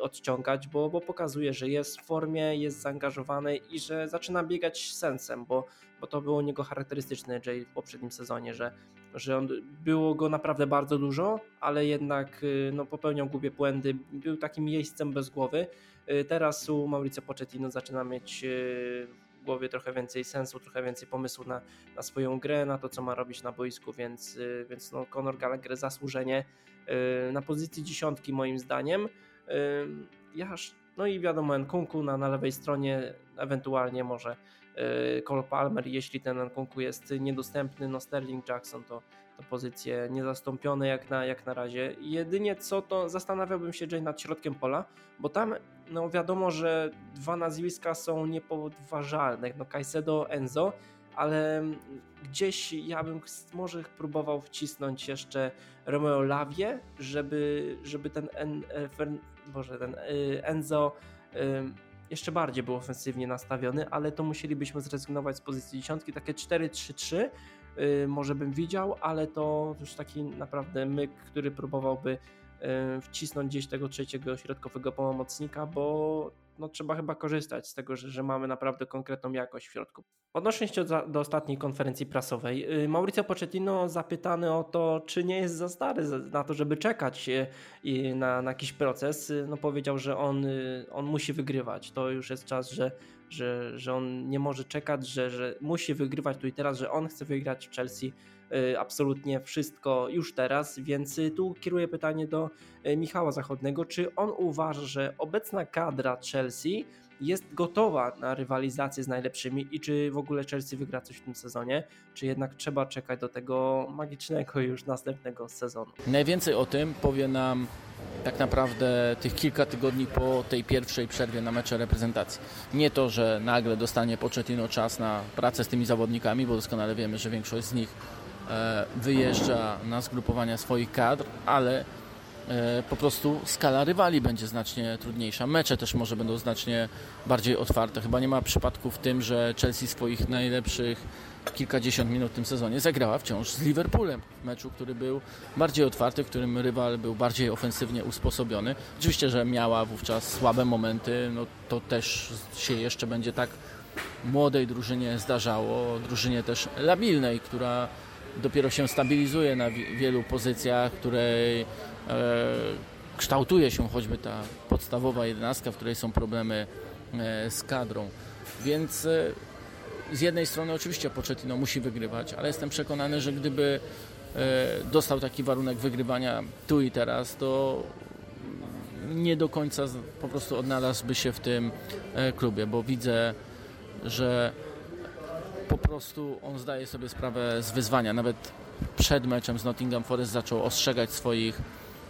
odciągać, bo, bo pokazuje, że jest w formie, jest zaangażowany i że zaczyna biegać sensem, bo, bo to było u niego charakterystyczne Jay w poprzednim sezonie, że, że on, było go naprawdę bardzo dużo, ale jednak yy, no, popełniał głupie błędy, był takim jeźdźcem bez głowy. Y, Teraz u Mauricio Pochettino zaczyna mieć y, w głowie trochę więcej sensu, trochę więcej pomysłu na, na swoją grę, na to, co ma robić na boisku, więc, y, więc no Conor Gallagher zasłużenie y, na pozycji dziesiątki moim zdaniem. Y, Ja, no i wiadomo, Nkunku na, na lewej stronie, ewentualnie może y, Cole Palmer, jeśli ten Nkunku jest niedostępny, no Sterling Jackson to, to pozycje niezastąpione jak na, jak na razie. Jedynie co to zastanawiałbym się Jay nad środkiem pola, bo tam no wiadomo, że dwa nazwiska są niepodważalne, no Caicedo, Enzo, ale gdzieś ja bym może próbował wcisnąć jeszcze Romeo Lawie, żeby, żeby ten, en, e, Fern, Boże, ten y, Enzo y, jeszcze bardziej był ofensywnie nastawiony, ale to musielibyśmy zrezygnować z pozycji dziesiątki, takie 4-3-3 y, może bym widział, ale to już taki naprawdę myk, który próbowałby wcisnąć gdzieś tego trzeciego środkowego pomocnika, bo no, trzeba chyba korzystać z tego, że, że mamy naprawdę konkretną jakość w środku. Odnosząc się do, ostatniej konferencji prasowej, y, Mauricio Pochettino zapytany o to, czy nie jest za stary na to, żeby czekać y, na, na jakiś proces, no powiedział, że on, on musi wygrywać. To już jest czas, że że, że on nie może czekać, że, że musi wygrywać tu i teraz, że on chce wygrać w Chelsea y, absolutnie wszystko już teraz, więc y, tu kieruję pytanie do y, Michała Zachodnego, czy on uważa, że obecna kadra Chelsea jest gotowa na rywalizację z najlepszymi i czy w ogóle Chelsea wygra coś w tym sezonie, czy jednak trzeba czekać do tego magicznego już następnego sezonu. Najwięcej o tym powie nam tak naprawdę tych kilka tygodni po tej pierwszej przerwie na mecze reprezentacji. Nie to, że nagle dostanie Pochettino czas na pracę z tymi zawodnikami, bo doskonale wiemy, że większość z nich wyjeżdża na zgrupowania swoich kadr, ale e, po prostu skala rywali będzie znacznie trudniejsza. Mecze też może będą znacznie bardziej otwarte. Chyba nie ma przypadku w tym, że Chelsea swoich najlepszych kilkadziesiąt minut w tym sezonie zagrała wciąż z Liverpoolem w meczu, który był bardziej otwarty, w którym rywal był bardziej ofensywnie usposobiony. Oczywiście, że miała wówczas słabe momenty, no to też się jeszcze będzie tak młodej drużynie zdarzało, drużynie też labilnej, która dopiero się stabilizuje na wielu pozycjach, której e, kształtuje się choćby ta podstawowa jedenastka, w której są problemy e, z kadrą. Więc e, z jednej strony oczywiście Pochettino musi wygrywać, ale jestem przekonany, że gdyby dostał taki warunek wygrywania tu i teraz, to nie do końca po prostu odnalazłby się w tym klubie, bo widzę, że po prostu on zdaje sobie sprawę z wyzwania. Nawet przed meczem z Nottingham Forest zaczął ostrzegać swoich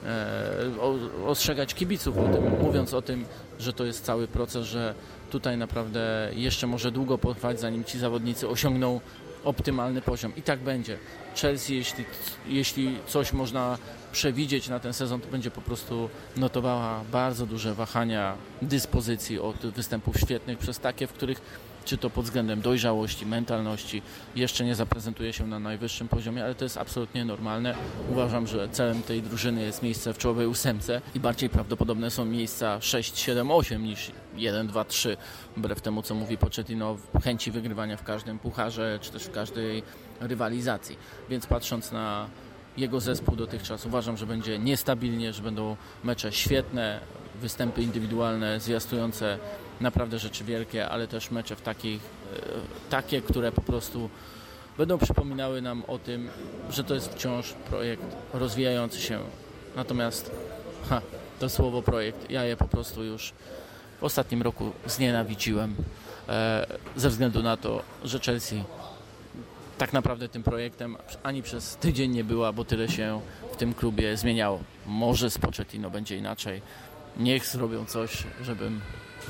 e, ostrzegać kibiców o tym, mówiąc o tym, że to jest cały proces, że tutaj naprawdę jeszcze może długo potrwać, zanim ci zawodnicy osiągną optymalny poziom. I tak będzie. Chelsea, jeśli, jeśli coś można przewidzieć na ten sezon, to będzie po prostu notowała bardzo duże wahania dyspozycji od występów świetnych przez takie, w których czy to pod względem dojrzałości, mentalności, jeszcze nie zaprezentuje się na najwyższym poziomie, ale to jest absolutnie normalne. Uważam, że celem tej drużyny jest miejsce w czołowej ósemce i bardziej prawdopodobne są miejsca 6, 7, 8 niż 1, 2, 3, wbrew temu, co mówi Pochettino, chęci wygrywania w każdym pucharze, czy też w każdej rywalizacji. Więc patrząc na jego zespół dotychczas, uważam, że będzie niestabilnie, że będą mecze świetne, występy indywidualne, zwiastujące naprawdę rzeczy wielkie, ale też mecze w takich, e, takie, które po prostu będą przypominały nam o tym, że to jest wciąż projekt rozwijający się. Natomiast ha, to słowo projekt, ja je po prostu już w ostatnim roku znienawidziłem e, ze względu na to, że Chelsea tak naprawdę tym projektem ani przez tydzień nie była, bo tyle się w tym klubie zmieniało. Może z Pochettino będzie inaczej. Niech zrobią coś, żebym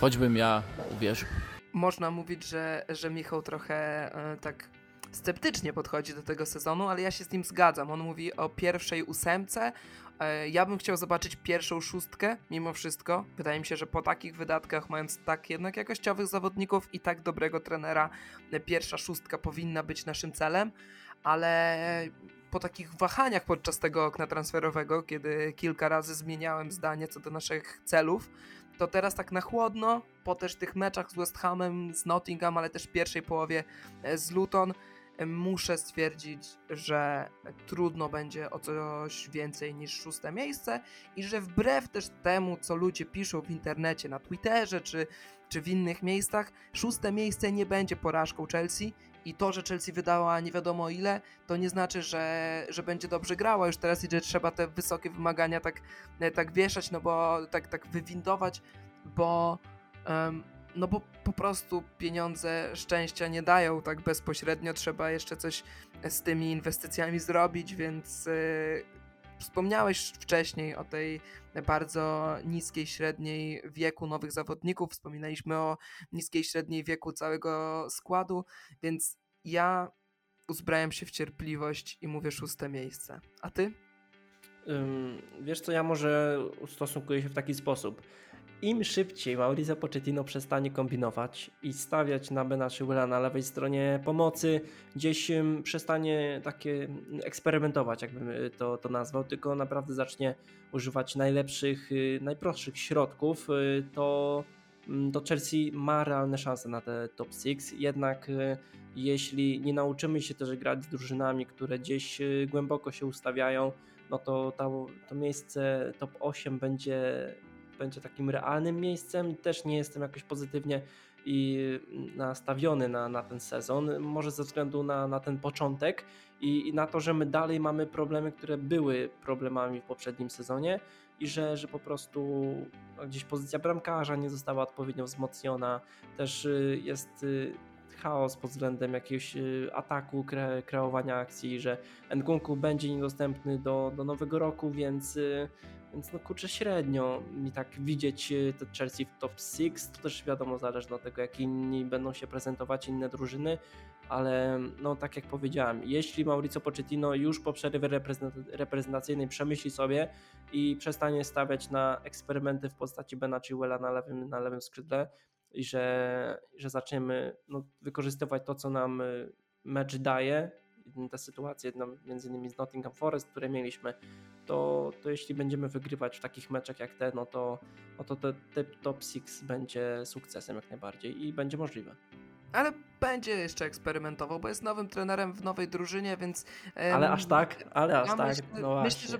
choćbym ja uwierzył. Można mówić, że, że Michał trochę e, tak sceptycznie podchodzi do tego sezonu, ale ja się z nim zgadzam. On mówi o pierwszej ósemce. E, ja bym chciał zobaczyć pierwszą szóstkę, mimo wszystko. Wydaje mi się, że po takich wydatkach, mając tak jednak jakościowych zawodników i tak dobrego trenera, pierwsza szóstka powinna być naszym celem, ale po takich wahaniach podczas tego okna transferowego, kiedy kilka razy zmieniałem zdanie co do naszych celów, to teraz tak na chłodno, po też tych meczach z West Hamem, z Nottingham, ale też w pierwszej połowie e, z Luton, e, muszę stwierdzić, że trudno będzie o coś więcej niż szóste miejsce i że wbrew też temu, co ludzie piszą w internecie, na Twitterze czy, czy w innych miejscach, szóste miejsce nie będzie porażką Chelsea i to, że Chelsea wydała nie wiadomo ile, to nie znaczy, że, że będzie dobrze grała. Już teraz i że trzeba te wysokie wymagania tak, e, tak wieszać, no bo tak, tak wywindować, bo um, no bo po prostu pieniądze szczęścia nie dają. Tak bezpośrednio, trzeba jeszcze coś z tymi inwestycjami zrobić, więc yy, wspomniałeś wcześniej o tej bardzo niskiej średniej wieku nowych zawodników, wspominaliśmy o niskiej średniej wieku całego składu, więc ja uzbrałem się w cierpliwość i mówię szóste miejsce. A ty? wiesz co, ja może ustosunkuję się w taki sposób. Im szybciej Mauricio Pochettino przestanie kombinować i stawiać na Bena Chilwella na lewej stronie pomocy, gdzieś przestanie takie eksperymentować, jakbym y, to, to nazwał, tylko naprawdę zacznie używać najlepszych, y, najprostszych środków, y, to, mm, to Chelsea ma realne szanse na te top 6. Jednak jeśli nie nauczymy się też grać z drużynami, które gdzieś głęboko się ustawiają, no to, to miejsce top 8 będzie będzie takim realnym miejscem. Też nie jestem jakoś pozytywnie i nastawiony na, na ten sezon, może ze względu na, na ten początek i, i na to, że my dalej mamy problemy, które były problemami w poprzednim sezonie i że, że po prostu gdzieś pozycja bramkarza nie została odpowiednio wzmocniona, też y, jest y, chaos pod względem jakiegoś y, ataku, kre, kreowania akcji, że Nkunku będzie niedostępny do, do nowego roku, więc więc no kurczę średnio mi tak widzieć e, te Chelsea w top 6, to też wiadomo zależy od tego jak inni będą się prezentować, inne drużyny, ale no tak jak powiedziałem, jeśli Mauricio Pochettino już po przerwie reprezentacyjnej przemyśli sobie i przestanie stawiać na eksperymenty w postaci Bena Chilwella na lewym, na lewym skrzydle i że, że zaczniemy no, wykorzystywać to, co nam e, mecz daje, te sytuacje no, między innymi z Nottingham Forest, które mieliśmy, to, to jeśli będziemy wygrywać w takich meczach jak te, no to, no to te, te top 6 będzie sukcesem jak najbardziej i będzie możliwe. Ale będzie jeszcze eksperymentował, bo jest nowym trenerem w nowej drużynie, więc. Ale aż tak, ale aż ja tak. Myślę, no myślę, że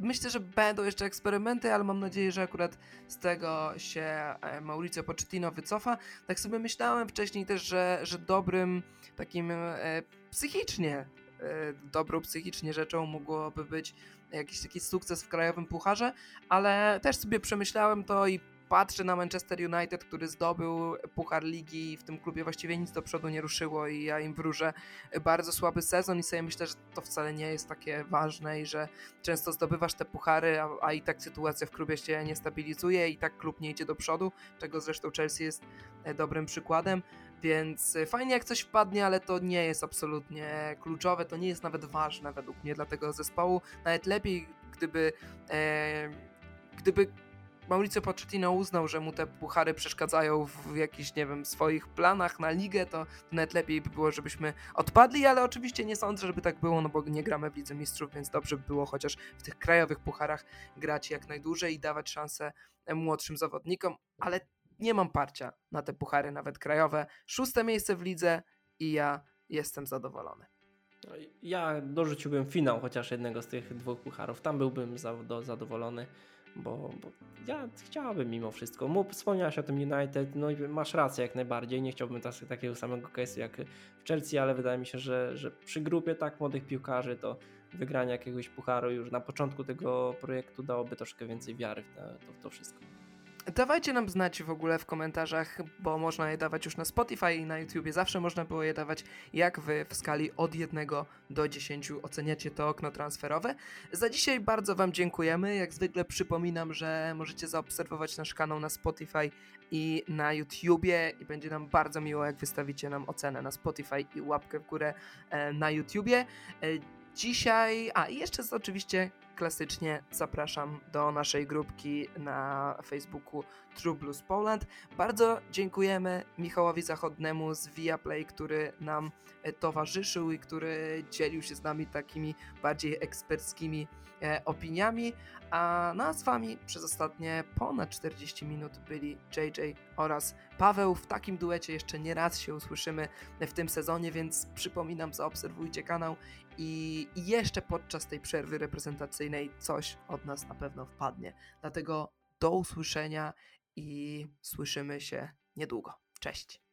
myślę, że będą jeszcze eksperymenty, ale mam nadzieję, że akurat z tego się e, Mauricio Pochettino wycofa. Tak sobie myślałem wcześniej też, że, że dobrym takim e, psychicznie, e, dobrą psychicznie rzeczą mogłoby być jakiś taki sukces w krajowym pucharze, ale też sobie przemyślałem to i patrzę na Manchester United, który zdobył Puchar Ligi i w tym klubie właściwie nic do przodu nie ruszyło i ja im wróżę bardzo słaby sezon i sobie myślę, że to wcale nie jest takie ważne i że często zdobywasz te puchary, a, a i tak sytuacja w klubie się nie stabilizuje i tak klub nie idzie do przodu, czego zresztą Chelsea jest e, dobrym przykładem. Więc e, fajnie jak coś wpadnie, ale to nie jest absolutnie kluczowe, to nie jest nawet ważne według mnie dla tego zespołu. Nawet lepiej, gdyby, e, gdyby Mauricio Pochettino uznał, że mu te puchary przeszkadzają w jakichś, nie wiem, swoich planach na ligę, to nawet lepiej by było, żebyśmy odpadli, ale oczywiście nie sądzę, żeby tak było, no bo nie gramy w Lidze Mistrzów, więc dobrze by było chociaż w tych krajowych pucharach grać jak najdłużej i dawać szansę młodszym zawodnikom, ale nie mam parcia na te puchary, nawet krajowe. Szóste miejsce w lidze i ja jestem zadowolony. No ja dorzuciłbym finał chociaż jednego z tych dwóch pucharów. Tam byłbym zadowolony bo, bo ja chciałbym mimo wszystko. Mów, wspomniałeś o tym United, no i masz rację jak najbardziej. Nie chciałbym tas, takiego samego case'u jak w Chelsea, ale wydaje mi się, że, że przy grupie tak młodych piłkarzy to wygranie jakiegoś pucharu już na początku tego projektu dałoby troszkę więcej wiary w, to, w to wszystko. Dawajcie nam znać w ogóle w komentarzach, bo można je dawać już na Spotify i na YouTubie. Zawsze można było je dawać, jak wy w skali od 1 do 10 oceniacie to okno transferowe. Za dzisiaj bardzo wam dziękujemy. Jak zwykle przypominam, że możecie zaobserwować nasz kanał na Spotify i na YouTubie i będzie nam bardzo miło, jak wystawicie nam ocenę na Spotify i łapkę w górę e, na YouTubie. E, dzisiaj, a i jeszcze jest oczywiście klasycznie zapraszam do naszej grupki na Facebooku True Blues Poland. Bardzo dziękujemy Michałowi Zachodnemu z Viaplay, który nam e, towarzyszył i który dzielił się z nami takimi bardziej eksperckimi e, opiniami. A no, z Wami przez ostatnie ponad 40 minut byli JJ oraz Paweł. W takim duecie jeszcze nie raz się usłyszymy w tym sezonie, więc przypominam, zaobserwujcie kanał i jeszcze podczas tej przerwy reprezentacyjnej coś od nas na pewno wpadnie. Dlatego do usłyszenia i słyszymy się niedługo. Cześć.